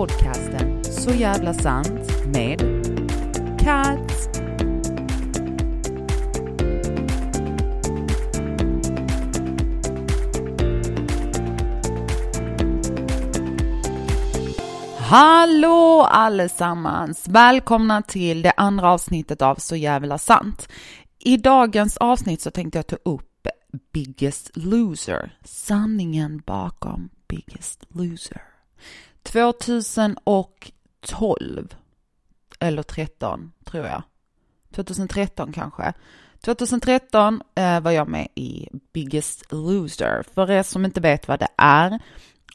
podcasten Så jävla sant med Kat. Hallå allesammans! Välkomna till det andra avsnittet av Så jävla sant. I dagens avsnitt så tänkte jag ta upp Biggest Loser, sanningen bakom Biggest Loser. 2012 eller 13 tror jag. 2013 kanske. 2013 eh, var jag med i Biggest Loser. För er som inte vet vad det är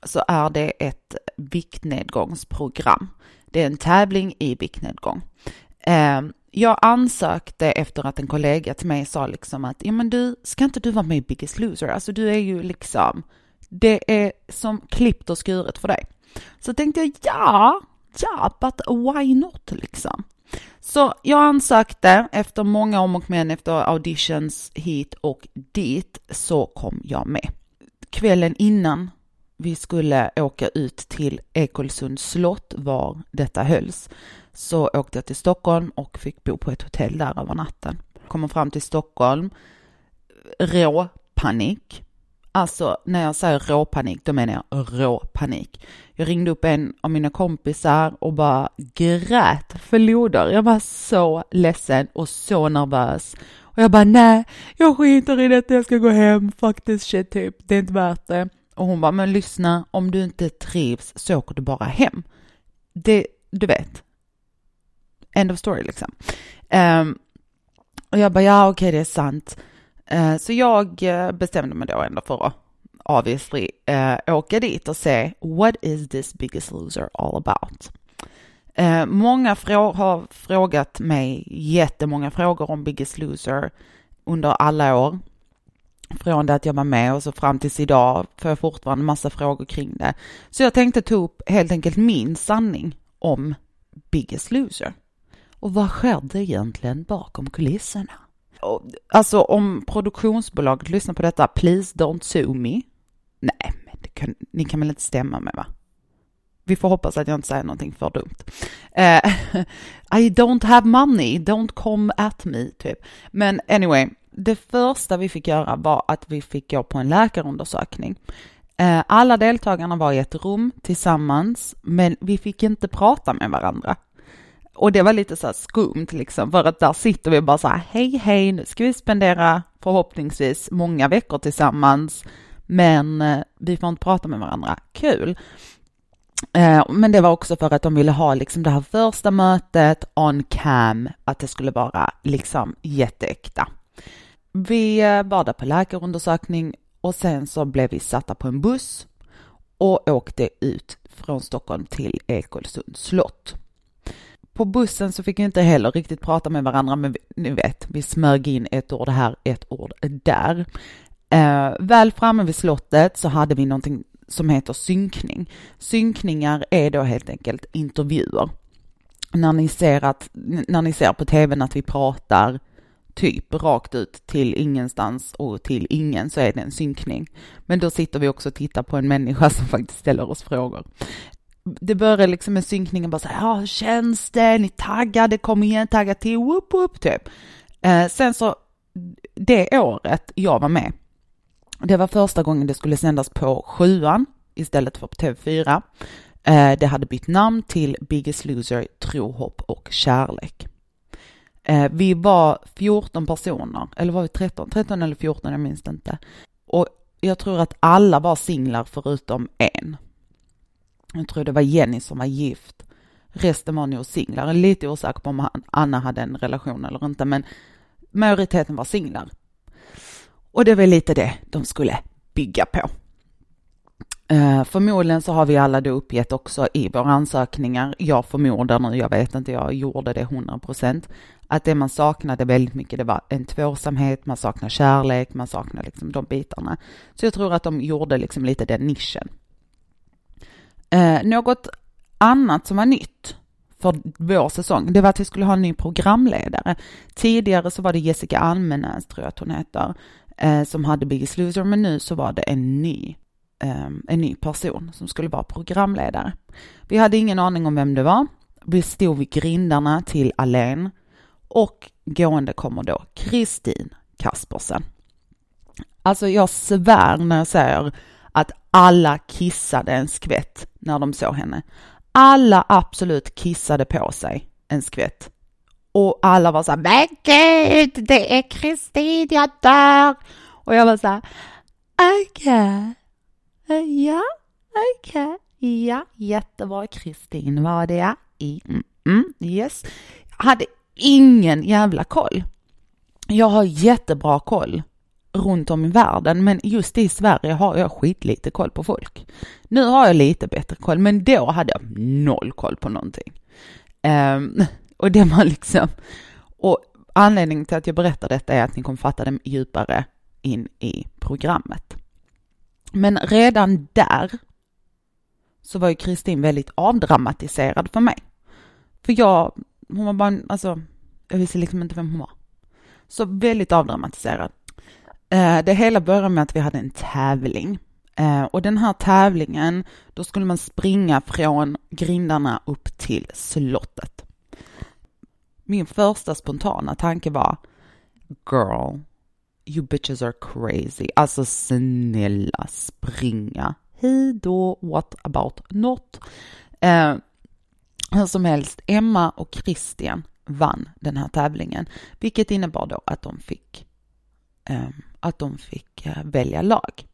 så är det ett viktnedgångsprogram. Det är en tävling i viktnedgång. Eh, jag ansökte efter att en kollega till mig sa liksom att ja men du, ska inte du vara med i Biggest Loser? Alltså du är ju liksom, det är som klippt och skuret för dig. Så tänkte jag ja, ja, but why not liksom? Så jag ansökte efter många om och men efter auditions hit och dit så kom jag med. Kvällen innan vi skulle åka ut till Ekolsunds slott var detta hölls så åkte jag till Stockholm och fick bo på ett hotell där över natten. Kommer fram till Stockholm, rå panik. Alltså när jag säger råpanik, då menar jag råpanik. Jag ringde upp en av mina kompisar och bara grät förloder. Jag var så ledsen och så nervös. Och jag bara nej, jag skiter i detta, jag ska gå hem, faktiskt shit typ, det är inte värt det. Och hon bara, men lyssna, om du inte trivs så åker du bara hem. Det, du vet. End of story liksom. Um, och jag bara, ja okej okay, det är sant. Eh, så jag eh, bestämde mig då ändå för att obviously eh, åka dit och se what is this biggest loser all about? Många har frågat mig jättemånga frågor om Biggest Loser under alla år från det att jag var med och så fram tills idag får jag fortfarande massa frågor kring det. Så jag tänkte ta upp helt enkelt min sanning om Biggest Loser. Och vad skedde egentligen bakom kulisserna? Alltså om produktionsbolaget lyssnar på detta, please don't sue me. Nej, men det kan, ni kan väl inte stämma med va? Vi får hoppas att jag inte säger någonting för dumt. Uh, I don't have money, don't come at me, typ. Men anyway, det första vi fick göra var att vi fick gå på en läkarundersökning. Uh, alla deltagarna var i ett rum tillsammans, men vi fick inte prata med varandra. Och det var lite så här skumt liksom, för att där sitter vi bara så här, hej hej, nu ska vi spendera förhoppningsvis många veckor tillsammans, men eh, vi får inte prata med varandra. Kul! Eh, men det var också för att de ville ha liksom det här första mötet on cam, att det skulle vara liksom jätteäkta. Vi eh, var där på läkarundersökning och sen så blev vi satta på en buss och åkte ut från Stockholm till Ekolsunds slott. På bussen så fick vi inte heller riktigt prata med varandra, men ni vet, vi smög in ett ord här, ett ord där. Eh, väl framme vid slottet så hade vi någonting som heter synkning. Synkningar är då helt enkelt intervjuer. När ni ser, att, när ni ser på tvn att vi pratar typ rakt ut till ingenstans och till ingen så är det en synkning. Men då sitter vi också och tittar på en människa som faktiskt ställer oss frågor. Det börjar liksom med synkningen bara så här, ja hur känns det, ni taggade, kom igen, tagga till, whoop whoop typ. Eh, sen så, det året jag var med, det var första gången det skulle sändas på sjuan istället för på TV4. Eh, det hade bytt namn till Biggest Loser, Tro, hopp och kärlek. Eh, vi var 14 personer, eller var vi 13? 13 eller 14, jag minns inte. Och jag tror att alla var singlar förutom en. Jag tror det var Jenny som var gift. Resten var nog singlar. Lite osäker på om Anna hade en relation eller inte, men majoriteten var singlar. Och det var lite det de skulle bygga på. Uh, förmodligen så har vi alla då uppgett också i våra ansökningar, jag förmodar nu, jag vet inte, jag gjorde det 100 procent, att det man saknade väldigt mycket, det var en tvåsamhet, man saknar kärlek, man saknar liksom de bitarna. Så jag tror att de gjorde liksom lite den nischen. Eh, något annat som var nytt för vår säsong, det var att vi skulle ha en ny programledare. Tidigare så var det Jessica Almenäs, tror jag att hon heter, eh, som hade Biggest Loser, men nu så var det en ny eh, en ny person som skulle vara programledare. Vi hade ingen aning om vem det var. Vi stod vid grindarna till Alen och gående kommer då Kristin Kaspersen. Alltså jag svär när jag säger att alla kissade en skvätt när de såg henne. Alla absolut kissade på sig en skvätt. Och alla var så här, men gud, det är Kristin, jag dör! Och jag var så här, okej, okay. ja, okej, okay. ja, jättebra, Kristin var det, ja, mm, mm, yes. Jag hade ingen jävla koll. Jag har jättebra koll runt om i världen, men just i Sverige har jag skitlite koll på folk. Nu har jag lite bättre koll, men då hade jag noll koll på någonting. Um, och det var liksom, och anledningen till att jag berättar detta är att ni kommer fatta det djupare in i programmet. Men redan där så var ju Kristin väldigt avdramatiserad för mig. För jag, hon var bara, alltså, jag visste liksom inte vem hon var. Så väldigt avdramatiserad. Eh, det hela började med att vi hade en tävling. Eh, och den här tävlingen, då skulle man springa från grindarna upp till slottet. Min första spontana tanke var, girl, you bitches are crazy. Alltså snälla springa. Hej då, what about not? Eh, hur som helst, Emma och Christian vann den här tävlingen, vilket innebar då att de fick, Eh, att de fick eh, välja lag.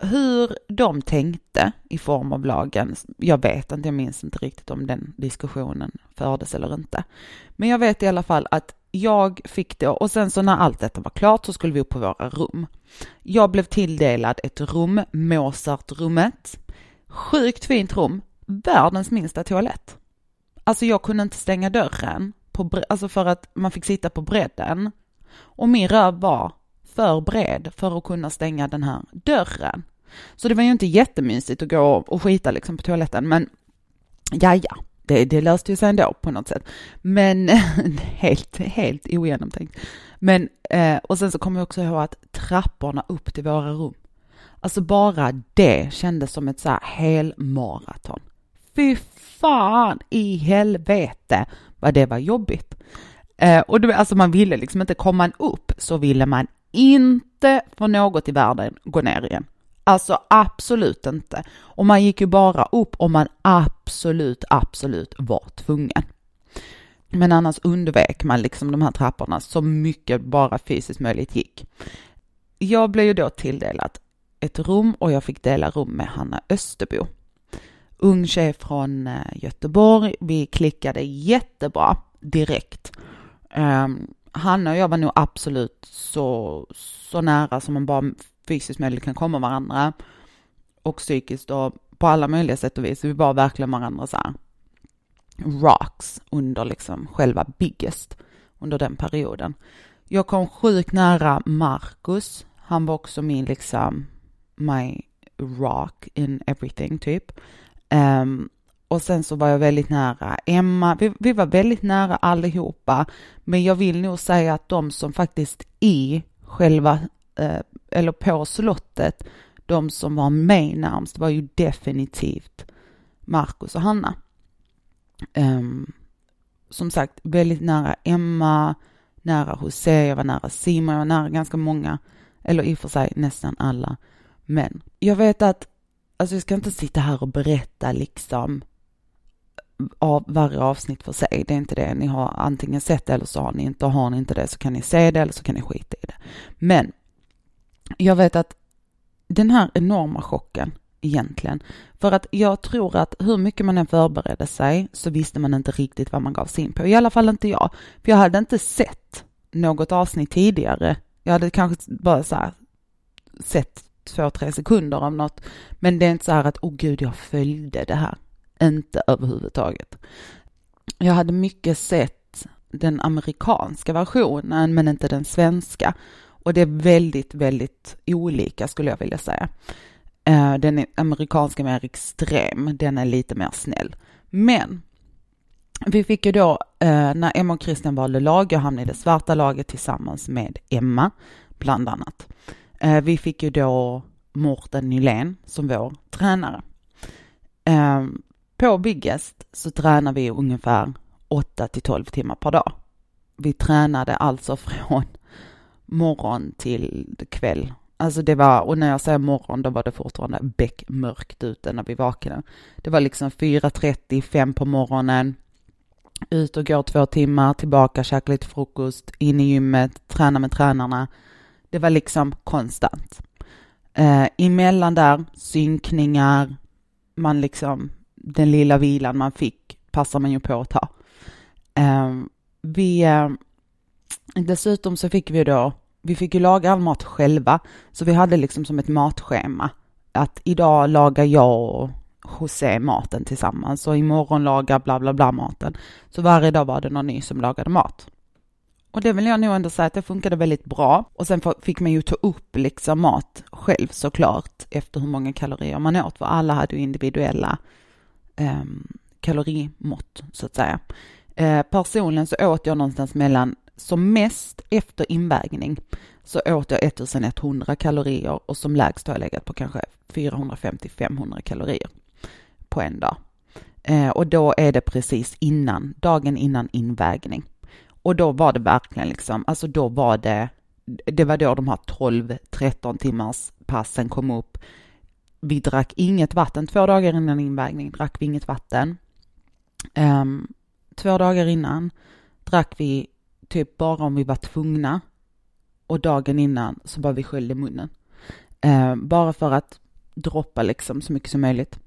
Hur de tänkte i form av lagen, jag vet inte, jag minns inte riktigt om den diskussionen fördes eller inte. Men jag vet i alla fall att jag fick då, och sen så när allt detta var klart så skulle vi upp på våra rum. Jag blev tilldelad ett rum, Mozartrummet. Sjukt fint rum, världens minsta toalett. Alltså jag kunde inte stänga dörren, på, alltså för att man fick sitta på bredden. Och min röv var för bred för att kunna stänga den här dörren. Så det var ju inte jättemysigt att gå och skita liksom på toaletten, men ja, ja, det, det löste ju sig ändå på något sätt. Men helt, helt ogenomtänkt. Men, eh, och sen så kommer jag också ihåg att trapporna upp till våra rum, alltså bara det kändes som ett så här helmaraton. Fy fan i helvete vad det var jobbigt. Eh, och det, alltså man ville liksom inte, kom man upp så ville man inte för något i världen gå ner igen. Alltså absolut inte. Och man gick ju bara upp om man absolut, absolut var tvungen. Men annars undvek man liksom de här trapporna så mycket bara fysiskt möjligt gick. Jag blev ju då tilldelad ett rum och jag fick dela rum med Hanna Österbo. Ung tjej från eh, Göteborg. Vi klickade jättebra direkt. Ehm, um, Hanna och jag var nog absolut så, så nära som man bara fysiskt möjligt kan komma varandra och psykiskt och på alla möjliga sätt och vis. Vi var verkligen varandra så här rocks under liksom själva biggest under den perioden. Jag kom sjukt nära Marcus. Han var också min liksom my rock in everything typ. Um, och sen så var jag väldigt nära Emma. Vi, vi, var väldigt nära allihopa. Men jag vill nog säga att de som faktiskt i själva eh, eller på slottet, de som var mig närmst var ju definitivt Marcus och Hanna. Um, som sagt, väldigt nära Emma, nära José, jag var nära Simon, jag var nära ganska många, eller i och för sig nästan alla Men Jag vet att, alltså jag ska inte sitta här och berätta liksom av varje avsnitt för sig. Det är inte det. Ni har antingen sett det eller så har ni inte. Och har ni inte det så kan ni se det eller så kan ni skita i det. Men jag vet att den här enorma chocken egentligen. För att jag tror att hur mycket man än förberedde sig så visste man inte riktigt vad man gav sig in på. I alla fall inte jag. För jag hade inte sett något avsnitt tidigare. Jag hade kanske bara så här sett två, tre sekunder av något. Men det är inte så här att, åh oh gud, jag följde det här. Inte överhuvudtaget. Jag hade mycket sett den amerikanska versionen, men inte den svenska. Och det är väldigt, väldigt olika skulle jag vilja säga. Eh, den amerikanska är mer extrem, den är lite mer snäll. Men vi fick ju då, eh, när Emma och Christian valde lag, jag hamnade i det svarta laget tillsammans med Emma, bland annat. Eh, vi fick ju då Mårten Nylén som vår tränare. På Biggest så tränar vi ungefär 8 till 12 timmar per dag. Vi tränade alltså från morgon till kväll. Alltså det var, och när jag säger morgon då var det fortfarande beckmörkt ute när vi vaknade. Det var liksom 4.30, 5 på morgonen, ut och gå två timmar, tillbaka, käka lite frukost, in i gymmet, träna med tränarna. Det var liksom konstant. Eh, emellan där, synkningar, man liksom, den lilla vilan man fick passar man ju på att ta. Eh, vi, eh, dessutom så fick vi då, vi fick ju laga all mat själva, så vi hade liksom som ett matschema. Att idag lagar jag och José maten tillsammans och imorgon lagar bla bla bla maten. Så varje dag var det någon ny som lagade mat. Och det vill jag nog ändå säga att det funkade väldigt bra. Och sen fick man ju ta upp liksom mat själv såklart efter hur många kalorier man åt, för alla hade ju individuella eh, kalorimått så att säga. Eh, personligen så åt jag någonstans mellan, som mest efter invägning, så åt jag 1100 kalorier och som lägst har jag legat på kanske 450-500 kalorier på en dag. Eh, och då är det precis innan, dagen innan invägning. Och då var det verkligen liksom, alltså då var det, det var då de här 12-13 timmars passen kom upp. Vi drack inget vatten, två dagar innan invägning drack vi inget vatten. Um, två dagar innan drack vi typ bara om vi var tvungna. Och dagen innan så bara vi sköljde munnen. Um, bara för att droppa liksom så mycket som möjligt.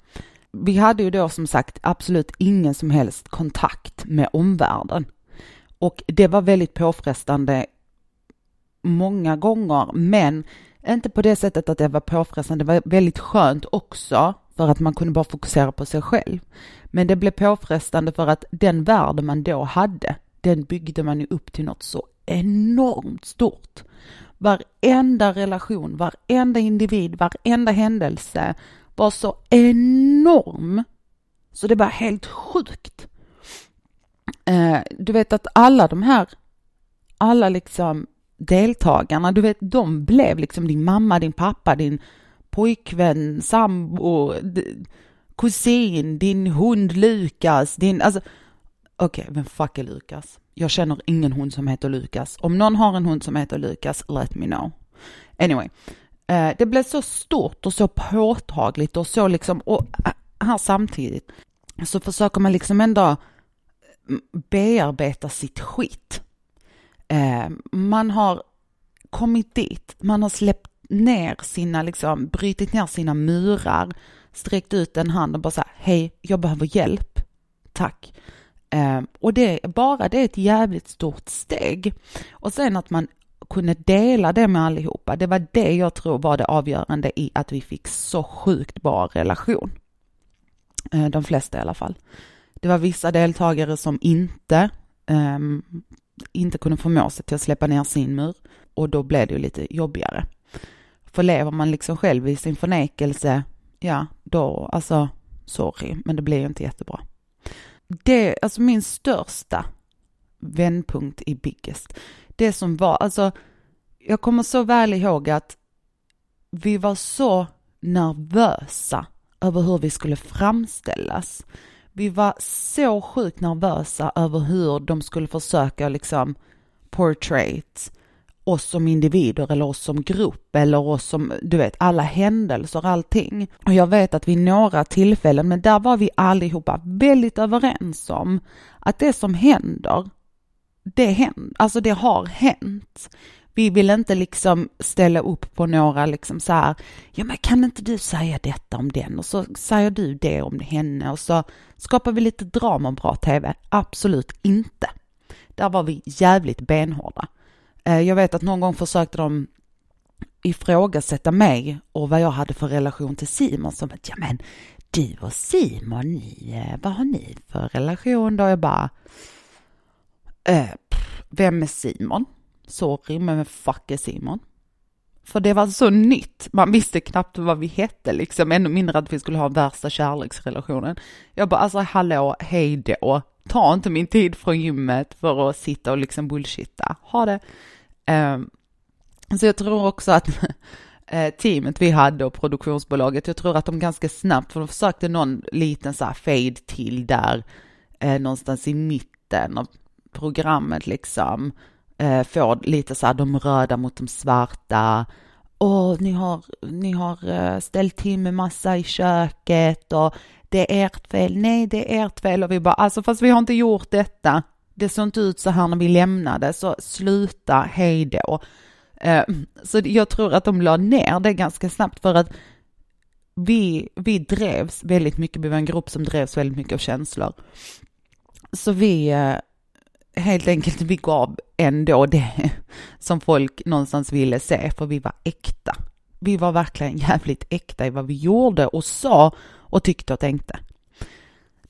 Vi hade ju då som sagt absolut ingen som helst kontakt med omvärlden. Och det var väldigt påfrestande många gånger, men inte på det sättet att det var påfrestande. Det var väldigt skönt också för att man kunde bara fokusera på sig själv. Men det blev påfrestande för att den värld man då hade, den byggde man ju upp till något så enormt stort. Varenda relation, varenda individ, varenda händelse var så enorm så det var helt sjukt. Eh, du vet att alla de här, alla liksom deltagarna, du vet, de blev liksom din mamma, din pappa, din pojkvän, sambo, kusin, din hund Lukas, din, alltså, okej, okay, vem fuck är Lukas? Jag känner ingen hund som heter Lukas. Om någon har en hund som heter Lukas, let me know. Anyway, eh, det blev så stort och så påtagligt och så liksom, och eh, här samtidigt så försöker man liksom ändå mm, bearbeta sitt skit. Eh, man har kommit dit, man har släppt ner sina, liksom, brutit ner sina murar, sträckt ut en hand och bara sagt hej, jag behöver hjälp, tack. Eh, och det, bara det är ett jävligt stort steg. Och sen att man kunde dela det med allihopa, det var det jag tror var det avgörande i att vi fick så sjukt bra relation. Eh, de flesta i alla fall. Det var vissa deltagare som inte, um, inte kunde förmå sig till att släppa ner sin mur och då blev det ju lite jobbigare. För lever man liksom själv i sin förnekelse, ja då, alltså sorry, men det blir ju inte jättebra. Det, alltså min största vändpunkt i Biggest, det som var, alltså jag kommer så väl ihåg att vi var så nervösa över hur vi skulle framställas. Vi var så sjukt nervösa över hur de skulle försöka liksom portrait oss som individer eller oss som grupp eller oss som, du vet, alla händelser, allting. Och jag vet att vid några tillfällen, men där var vi allihopa väldigt överens om att det som händer, det händer, alltså det har hänt. Vi vill inte liksom ställa upp på några liksom så här, ja men kan inte du säga detta om den och så säger du det om henne och så skapar vi lite drama och bra tv. Absolut inte. Där var vi jävligt benhårda. Eh, jag vet att någon gång försökte de ifrågasätta mig och vad jag hade för relation till Simon som att, ja men du och Simon, ni, eh, vad har ni för relation då? Jag bara, äh, vem är Simon? Sorry, men fuck är Simon? För det var så nytt. Man visste knappt vad vi hette liksom, ännu mindre att vi skulle ha värsta kärleksrelationen. Jag bara, alltså hallå, hej då. Ta inte min tid från gymmet för att sitta och liksom bullshitta. Ha det. Um, så jag tror också att eh, teamet vi hade och produktionsbolaget, jag tror att de ganska snabbt, för de försökte någon liten så här fade till där, eh, någonstans i mitten av programmet liksom, eh, får lite så här de röda mot de svarta, och ni har, ni har eh, ställt till med massa i köket och det är ert fel, nej det är ert fel. Och vi bara, alltså fast vi har inte gjort detta, det såg inte ut så här när vi lämnade, så sluta, hej då. Eh, så jag tror att de la ner det ganska snabbt för att vi, vi drevs väldigt mycket, vi var en grupp som drevs väldigt mycket av känslor. Så vi, eh, helt enkelt, vi gav ändå det som folk någonstans ville se, för vi var äkta. Vi var verkligen jävligt äkta i vad vi gjorde och sa och tyckte och tänkte.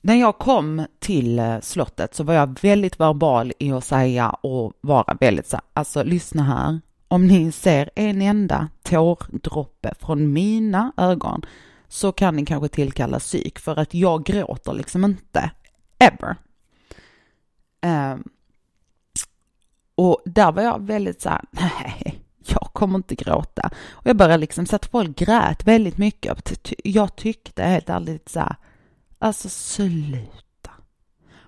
När jag kom till eh, slottet så var jag väldigt verbal i att säga och vara väldigt så alltså lyssna här. Om ni ser en enda tårdroppe från mina ögon så kan ni kanske tillkalla psyk för att jag gråter liksom inte. Ever. Um, och där var jag väldigt så här, nej, jag kommer inte gråta. Och jag började liksom så att folk grät väldigt mycket. Jag tyckte helt ärligt så här, alltså sluta.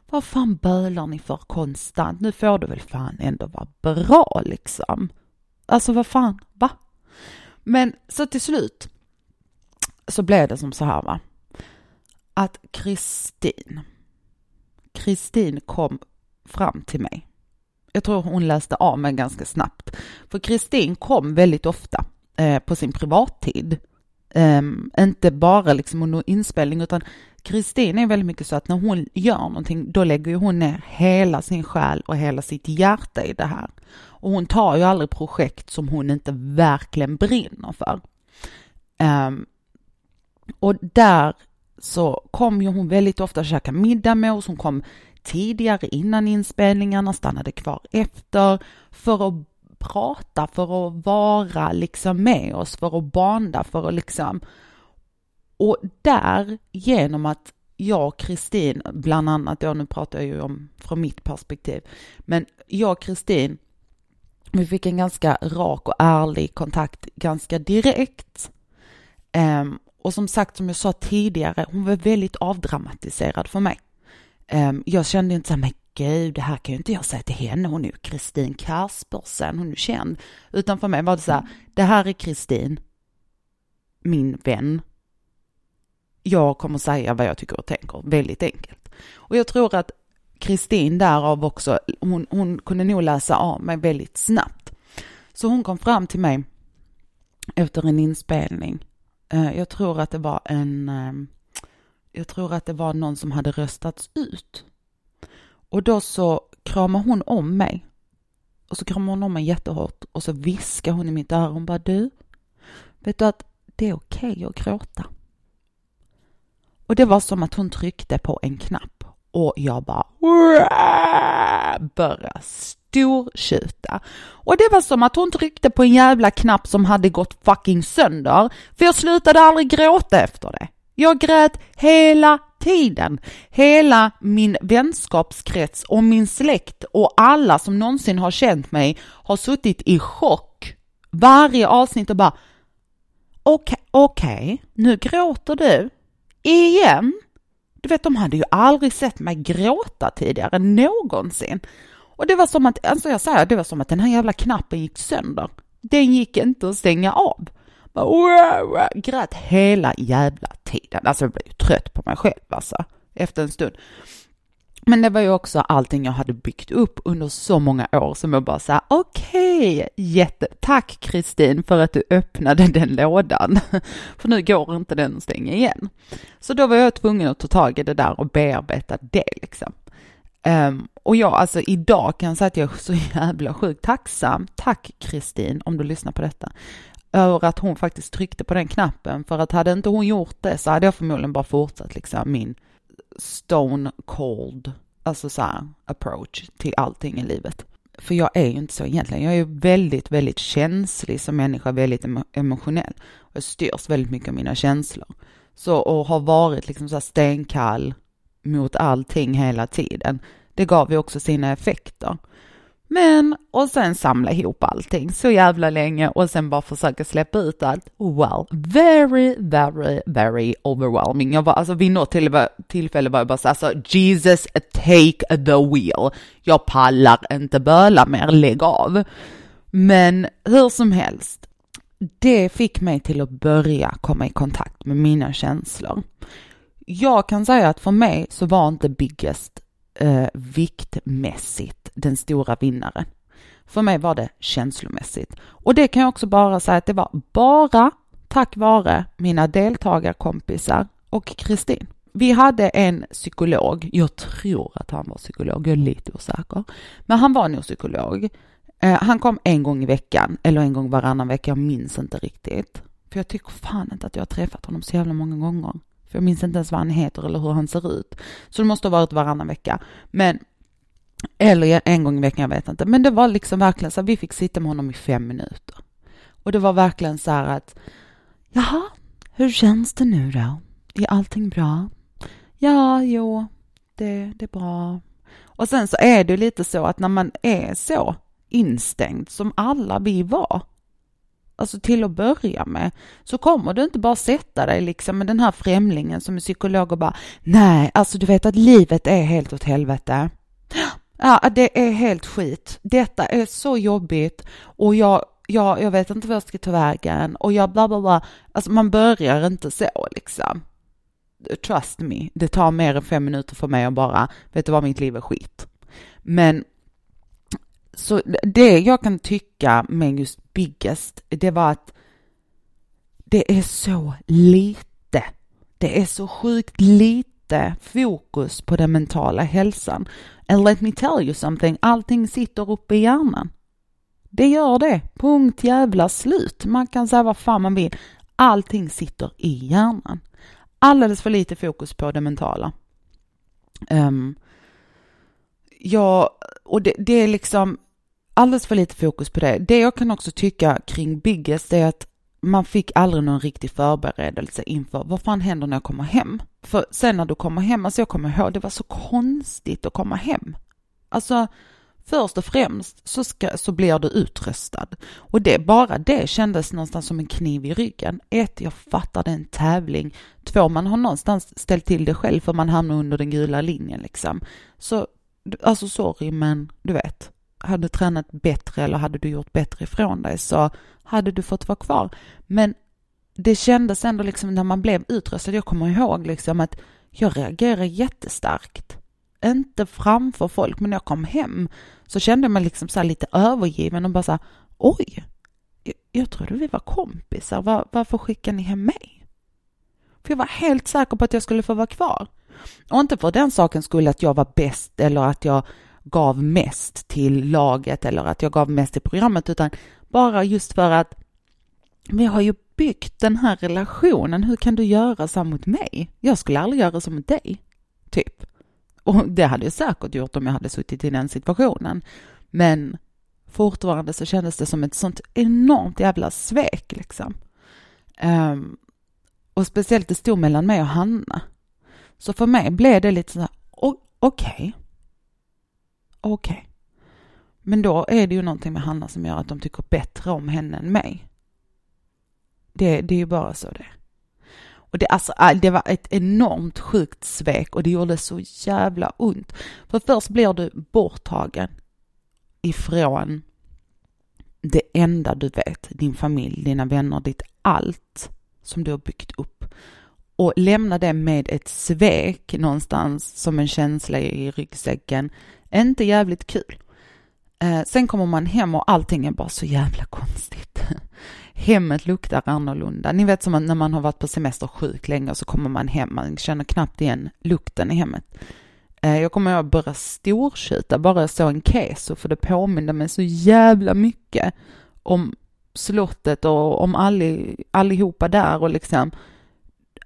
Vad fan bölar ni för konstant? Nu får du väl fan ändå vara bra liksom. Alltså vad fan, va? Men så till slut så blev det som så här va. Att Kristin, Kristin kom fram till mig jag tror hon läste av mig ganska snabbt. För Kristin kom väldigt ofta eh, på sin privattid. Eh, inte bara liksom under inspelning utan Kristin är väldigt mycket så att när hon gör någonting då lägger hon ner hela sin själ och hela sitt hjärta i det här. Och hon tar ju aldrig projekt som hon inte verkligen brinner för. Um, och där så kom ju hon väldigt ofta och käka middag med oss. Hon kom tidigare innan inspelningarna, stannade kvar efter för att prata, för att vara liksom med oss, för att banda, för att liksom... Och där, genom att jag och Kristin, bland annat, då, nu pratar jag ju om från mitt perspektiv, men jag och Kristin, vi fick en ganska rak och ärlig kontakt ganska direkt. Um, och som sagt, som jag sa tidigare, hon var väldigt avdramatiserad för mig. Um, jag kände inte så här, men gud, det här kan ju inte jag säga till henne, hon är ju Kristin Kaspersen, hon är känd. Utan för mig var det så här, det här är Kristin, min vän. Jag kommer säga vad jag tycker och tänker, väldigt enkelt. Och jag tror att Kristin därav också, hon, hon kunde nog läsa av mig väldigt snabbt. Så hon kom fram till mig efter en inspelning. Uh, jag tror att det var en um, jag tror att det var någon som hade röstats ut. Och då så kramar hon om mig. Och så kramar hon om mig jättehårt och så viskar hon i mitt öra, hon bara du, vet du att det är okej okay att gråta. Och det var som att hon tryckte på en knapp och jag bara började stortjuta. Och det var som att hon tryckte på en jävla knapp som hade gått fucking sönder, för jag slutade aldrig gråta efter det. Jag grät hela tiden. Hela min vänskapskrets och min släkt och alla som någonsin har känt mig har suttit i chock. Varje avsnitt och bara okej, okay, okay, nu gråter du. Igen? Du vet, de hade ju aldrig sett mig gråta tidigare, någonsin. Och det var som att, alltså jag säger, det var som att den här jävla knappen gick sönder. Den gick inte att stänga av. Bara, grät hela jävla tiden. Alltså jag blev ju trött på mig själv alltså, efter en stund. Men det var ju också allting jag hade byggt upp under så många år som jag bara sa, okej, okay, jätte, tack Kristin för att du öppnade den lådan. För nu går inte den att stänga igen. Så då var jag tvungen att ta tag i det där och bearbeta det liksom. Um, och jag, alltså idag kan jag säga att jag är så jävla sjukt tacksam. Tack Kristin, om du lyssnar på detta över att hon faktiskt tryckte på den knappen. För att hade inte hon gjort det så hade jag förmodligen bara fortsatt liksom min stone cold, alltså så här, approach till allting i livet. För jag är ju inte så egentligen. Jag är ju väldigt, väldigt känslig som människa, väldigt emotionell. Jag styrs väldigt mycket av mina känslor. Så och har varit liksom så här stenkall mot allting hela tiden. Det gav ju också sina effekter. Men, och sen samla ihop allting så jävla länge och sen bara försöka släppa ut allt. Well, very, very, very overwhelming. Jag var, alltså vid något tillfälle var jag bara så alltså Jesus take the wheel. Jag pallar inte böla mer, lägg av. Men hur som helst, det fick mig till att börja komma i kontakt med mina känslor. Jag kan säga att för mig så var inte Biggest eh, viktmässigt den stora vinnaren. För mig var det känslomässigt. Och det kan jag också bara säga att det var bara tack vare mina deltagarkompisar och Kristin. Vi hade en psykolog, jag tror att han var psykolog, jag är lite osäker, men han var nog psykolog. Eh, han kom en gång i veckan, eller en gång varannan vecka, jag minns inte riktigt. För jag tycker fan inte att jag har träffat honom så jävla många gånger. För jag minns inte ens vad han heter eller hur han ser ut. Så det måste ha varit varannan vecka. Men, eller en gång i veckan, jag vet inte. Men det var liksom verkligen så att vi fick sitta med honom i fem minuter. Och det var verkligen så här att, jaha, hur känns det nu då? Är allting bra? Ja, jo, det, det är bra. Och sen så är det lite så att när man är så instängd som alla vi var, alltså till att börja med, så kommer du inte bara sätta dig liksom med den här främlingen som är psykolog och bara nej, alltså du vet att livet är helt åt helvete. Ja, det är helt skit. Detta är så jobbigt och jag, jag, jag vet inte vad jag ska ta vägen och jag bla bla bla. Alltså man börjar inte så liksom. Trust me, det tar mer än fem minuter för mig att bara, vet du vad, mitt liv är skit. Men så det jag kan tycka med just Biggest, det var att det är så lite. Det är så sjukt lite fokus på den mentala hälsan. And let me tell you something, allting sitter uppe i hjärnan. Det gör det. Punkt jävla slut. Man kan säga vad fan man vill. Allting sitter i hjärnan. Alldeles för lite fokus på det mentala. Um, ja, och det, det är liksom alldeles för lite fokus på det. Det jag kan också tycka kring Biggest är att man fick aldrig någon riktig förberedelse inför vad fan händer när jag kommer hem? För sen när du kommer hem, alltså jag kommer ihåg, det var så konstigt att komma hem. Alltså, först och främst så, ska, så blir du utröstad. Och det, bara det kändes någonstans som en kniv i ryggen. Ett, jag fattar det är en tävling. Två, man har någonstans ställt till det själv för man hamnar under den gula linjen liksom. Så, alltså sorry men du vet, hade tränat bättre eller hade du gjort bättre ifrån dig så hade du fått vara kvar. Men det kändes ändå liksom när man blev utröstad, jag kommer ihåg liksom att jag reagerade jättestarkt. Inte framför folk, men när jag kom hem så kände jag mig liksom så lite övergiven och bara så här, oj, jag, jag trodde vi var kompisar, Var, varför skickar ni hem mig? För jag var helt säker på att jag skulle få vara kvar. Och inte för den saken skulle att jag var bäst eller att jag gav mest till laget eller att jag gav mest till programmet, utan bara just för att vi har ju byggt den här relationen. Hur kan du göra så mot mig? Jag skulle aldrig göra så mot dig, typ. Och det hade jag säkert gjort om jag hade suttit i den situationen. Men fortfarande så kändes det som ett sånt enormt jävla svek liksom. Um, och speciellt det stod mellan mig och Hanna. Så för mig blev det lite så här, okej, okay, okej. Okay. Men då är det ju någonting med Hanna som gör att de tycker bättre om henne än mig. Det, det är ju bara så det och det, alltså, äh, det var ett enormt sjukt svek och det gjorde så jävla ont. För först blir du borttagen ifrån det enda du vet, din familj, dina vänner, ditt allt som du har byggt upp. Och lämna det med ett svek någonstans som en känsla i ryggsäcken inte jävligt kul. Eh, sen kommer man hem och allting är bara så jävla konstigt. Hemmet luktar annorlunda. Ni vet som när man har varit på semester sjuk länge och så kommer man hem, man känner knappt igen lukten i hemmet. Eh, jag kommer att börja stortjuta bara jag såg en keso för det påminde mig så jävla mycket om slottet och om allihopa där och liksom,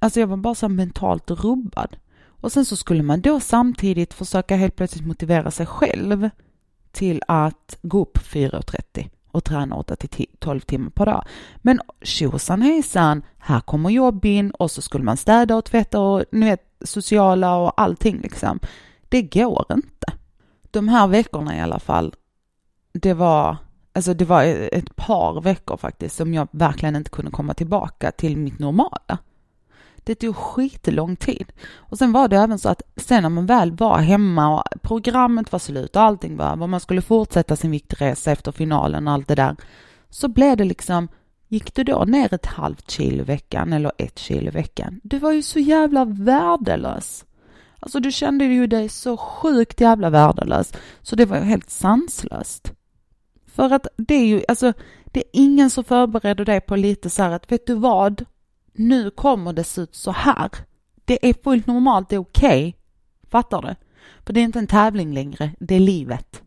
alltså jag var bara så mentalt rubbad. Och sen så skulle man då samtidigt försöka helt plötsligt motivera sig själv till att gå upp 4.30 och träna 8 till 12 timmar per dag. Men tjosan hejsan, här kommer jobb in och så skulle man städa och tvätta och ni vet sociala och allting liksom. Det går inte. De här veckorna i alla fall det var, alltså det var ett par veckor faktiskt som jag verkligen inte kunde komma tillbaka till mitt normala. Det tog skitlång tid. Och sen var det även så att sen när man väl var hemma och programmet var slut och allting var över, man skulle fortsätta sin viktresa efter finalen och allt det där, så blev det liksom Gick du då ner ett halvt kilo i veckan eller ett kilo i veckan? Du var ju så jävla värdelös. Alltså du kände ju dig så sjukt jävla värdelös så det var ju helt sanslöst. För att det är ju, alltså det är ingen som förbereder dig på lite så här att vet du vad? Nu kommer det se ut så här. Det är fullt normalt, det är okej. Okay. Fattar du? För det är inte en tävling längre, det är livet.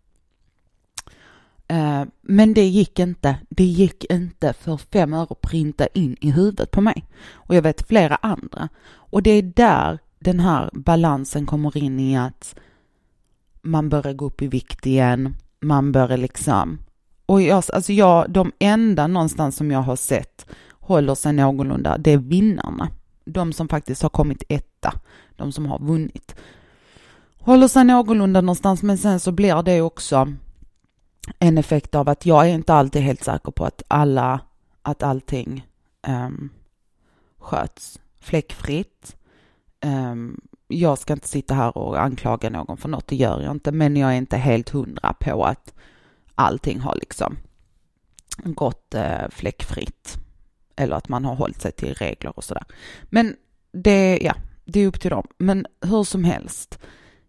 Uh, men det gick inte. Det gick inte för fem öre att printa in i huvudet på mig. Och jag vet flera andra. Och det är där den här balansen kommer in i att man börjar gå upp i vikt igen, man börjar liksom... Och jag, alltså jag, de enda någonstans som jag har sett håller sig någorlunda, det är vinnarna. De som faktiskt har kommit etta, de som har vunnit. Håller sig någorlunda någonstans, men sen så blir det också en effekt av att jag är inte alltid helt säker på att alla, att allting um, sköts fläckfritt. Um, jag ska inte sitta här och anklaga någon för något, det gör jag inte, men jag är inte helt hundra på att allting har liksom gått uh, fläckfritt. Eller att man har hållit sig till regler och sådär. Men det, ja, det är upp till dem. Men hur som helst,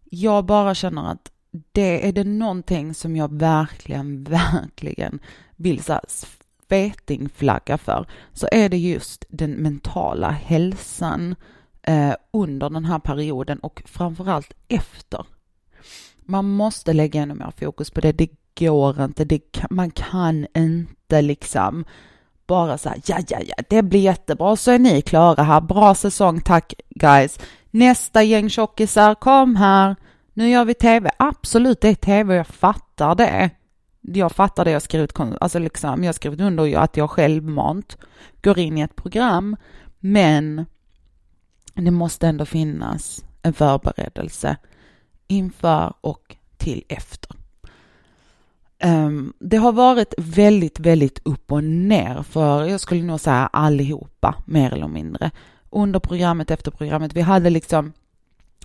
jag bara känner att det är det någonting som jag verkligen, verkligen vill så fetingflagga för, så är det just den mentala hälsan eh, under den här perioden och framförallt efter. Man måste lägga ännu mer fokus på det. Det går inte. Det man kan inte liksom bara säga ja, ja, ja, det blir jättebra, så är ni klara här. Bra säsong, tack guys. Nästa gäng tjockisar, kom här. Nu gör vi tv. Absolut, det är tv, jag fattar det. Jag fattar det jag skrivit, alltså liksom, jag har skrivit under att jag självmant går in i ett program, men det måste ändå finnas en förberedelse inför och till efter. Um, det har varit väldigt, väldigt upp och ner för, jag skulle nog säga allihopa, mer eller mindre. Under programmet, efter programmet. Vi hade liksom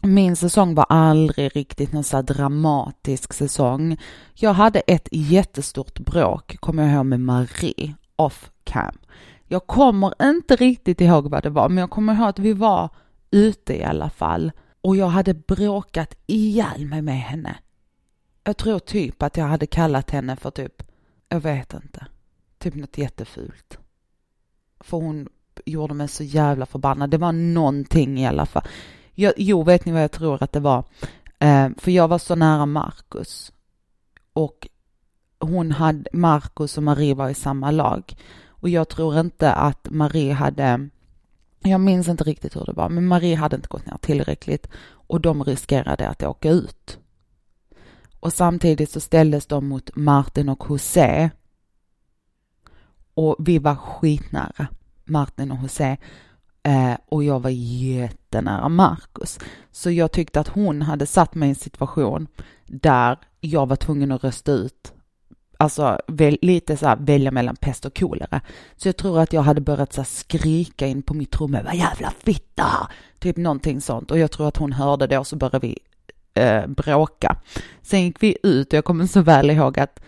min säsong var aldrig riktigt någon så dramatisk säsong. Jag hade ett jättestort bråk, kommer jag ihåg, med Marie off cam. Jag kommer inte riktigt ihåg vad det var, men jag kommer ihåg att vi var ute i alla fall och jag hade bråkat ihjäl mig med henne. Jag tror typ att jag hade kallat henne för typ, jag vet inte, typ något jättefult. För hon gjorde mig så jävla förbannad. Det var någonting i alla fall. Jag, jo, vet ni vad jag tror att det var? Eh, för jag var så nära Marcus. Och hon hade, Marcus och Marie var i samma lag. Och jag tror inte att Marie hade, jag minns inte riktigt hur det var, men Marie hade inte gått ner tillräckligt och de riskerade att åka ut. Och samtidigt så ställdes de mot Martin och José. Och vi var skitnära Martin och José. Eh, och jag var jättenära Marcus. Så jag tyckte att hon hade satt mig i en situation där jag var tvungen att rösta ut, alltså väl, lite så här välja mellan pest och kolera. Så jag tror att jag hade börjat så här, skrika in på mitt rum, vad jävla fitta! Typ någonting sånt. Och jag tror att hon hörde det och så började vi eh, bråka. Sen gick vi ut och jag kommer så väl ihåg att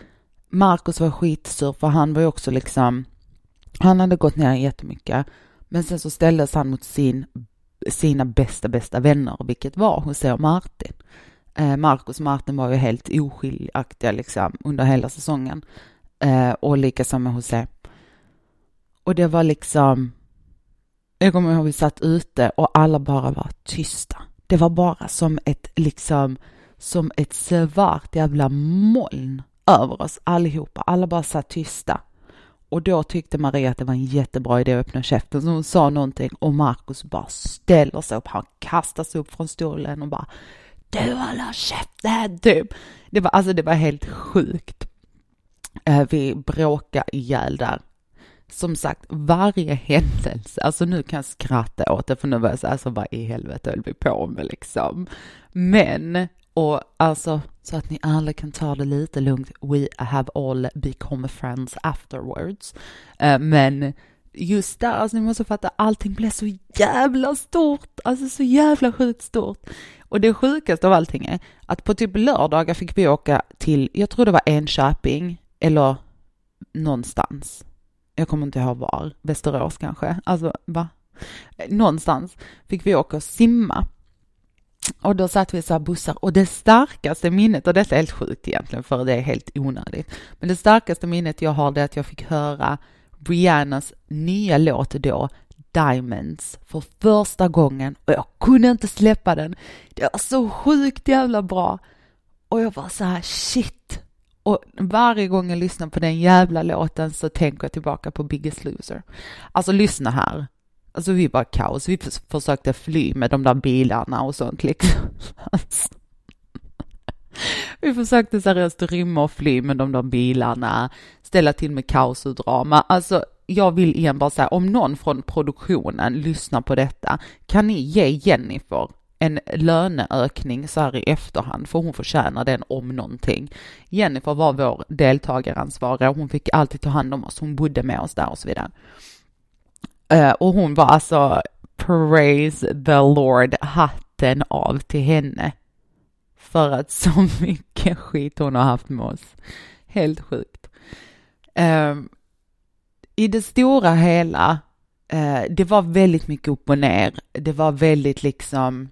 Marcus var skitsur för han var ju också liksom, han hade gått ner jättemycket men sen så ställdes han mot sin, sina bästa, bästa vänner, vilket var José och Martin. Eh, Marcus och Martin var ju helt oskiljaktiga liksom under hela säsongen. Eh, och likaså med José. Och det var liksom, jag kommer ihåg vi satt ute och alla bara var tysta. Det var bara som ett, liksom, som ett svart jävla moln över oss allihopa. Alla bara satt tysta. Och då tyckte Maria att det var en jättebra idé att öppna käften, så hon sa någonting och Markus bara ställer sig upp, han kastar sig upp från stolen och bara Du håller käften typ. Det var, alltså det var helt sjukt. Eh, vi bråkade ihjäl där. Som sagt, varje händelse, alltså nu kan jag skratta åt det för nu var jag så alltså vad i helvete höll vi på med liksom. Men, och alltså så att ni alla kan ta det lite lugnt. We have all become friends afterwards. Eh, men just där, alltså ni måste fatta, allting blev så jävla stort, alltså så jävla sjukt stort. Och det sjukaste av allting är att på typ lördagar fick vi åka till, jag tror det var Enköping, eller någonstans. Jag kommer inte ihåg var, Västerås kanske, alltså va? Någonstans fick vi åka och simma. Och då satt vi så här bussar och det starkaste minnet, och detta är helt sjukt egentligen för det är helt onödigt, men det starkaste minnet jag har det är att jag fick höra Rihannas nya låt då, Diamonds, för första gången och jag kunde inte släppa den. Det var så sjukt jävla bra. Och jag var så här, shit. Och varje gång jag lyssnar på den jävla låten så tänker jag tillbaka på Biggest Loser. Alltså lyssna här. Alltså vi var kaos, vi försökte fly med de där bilarna och sånt liksom. Alltså. Vi försökte seriöst rymma och fly med de där bilarna, ställa till med kaos och drama. Alltså, jag vill igen bara säga, om någon från produktionen lyssnar på detta, kan ni ge Jennifer en löneökning så här i efterhand, för hon förtjänar den om någonting. Jennifer var vår deltagaransvariga, hon fick alltid ta hand om oss, hon bodde med oss där och så vidare. Eh, och hon var alltså, praise the Lord, hatten av till henne för att så mycket skit hon har haft med oss. Helt sjukt. Ehm, I det stora hela, eh, det var väldigt mycket upp och ner. Det var väldigt liksom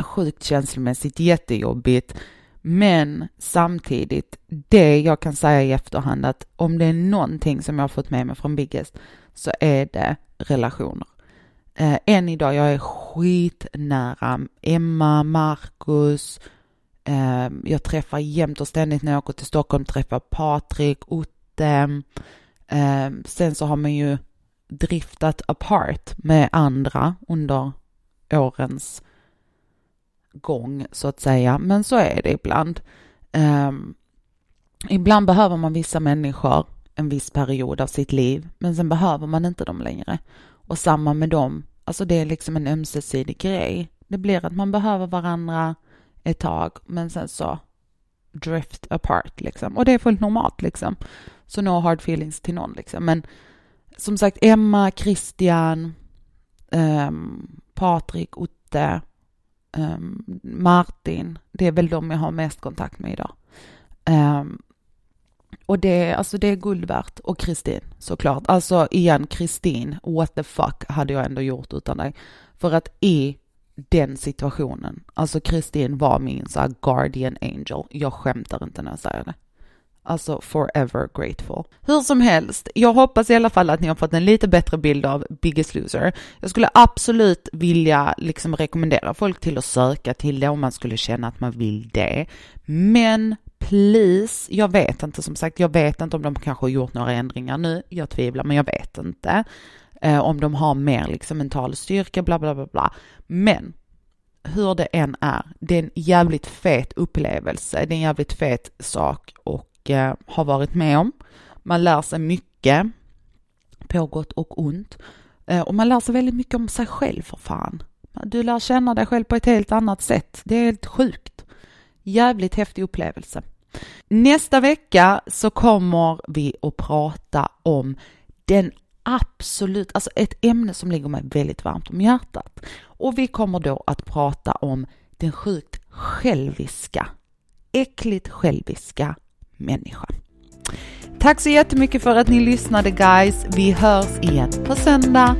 sjukt känslomässigt, jättejobbigt. Men samtidigt, det jag kan säga i efterhand att om det är någonting som jag har fått med mig från Biggest så är det relationer. Eh, än idag, jag är skitnära Emma, Marcus, eh, jag träffar jämt och ständigt när jag åker till Stockholm, träffar Patrik, Otte. Eh, sen så har man ju driftat apart med andra under årens gång så att säga, men så är det ibland. Um, ibland behöver man vissa människor en viss period av sitt liv, men sen behöver man inte dem längre. Och samma med dem, alltså det är liksom en ömsesidig grej. Det blir att man behöver varandra ett tag, men sen så drift apart liksom. Och det är fullt normalt liksom. Så no hard feelings till någon liksom. Men som sagt, Emma, Christian, um, Patrik, Otte, um, Martin. Det är väl de jag har mest kontakt med idag. Um, och det, alltså det är guld värt. Och Kristin såklart. Alltså igen, Kristin, what the fuck hade jag ändå gjort utan dig. För att i den situationen, alltså Kristin var min så guardian angel. Jag skämtar inte när jag säger det. Alltså forever grateful. Hur som helst, jag hoppas i alla fall att ni har fått en lite bättre bild av Biggest Loser. Jag skulle absolut vilja liksom rekommendera folk till att söka till det om man skulle känna att man vill det. Men please, jag vet inte som sagt, jag vet inte om de kanske har gjort några ändringar nu, jag tvivlar, men jag vet inte. Eh, om de har mer liksom mental styrka, bla bla bla bla. Men hur det än är, det är en jävligt fet upplevelse, det är en jävligt fet sak och mycket har varit med om. Man lär sig mycket, på gott och ont. Eh, och man lär sig väldigt mycket om sig själv för fan. Du lär känna dig själv på ett helt annat sätt. Det är helt sjukt. Jävligt häftig upplevelse. Nästa vecka så kommer vi att prata om den absolut, alltså ett ämne som ligger mig väldigt varmt om hjärtat. Och vi kommer då att prata om den sjukt själviska, äckligt själviska människa. Tack så jättemycket för att ni lyssnade guys. Vi hörs igen på söndag.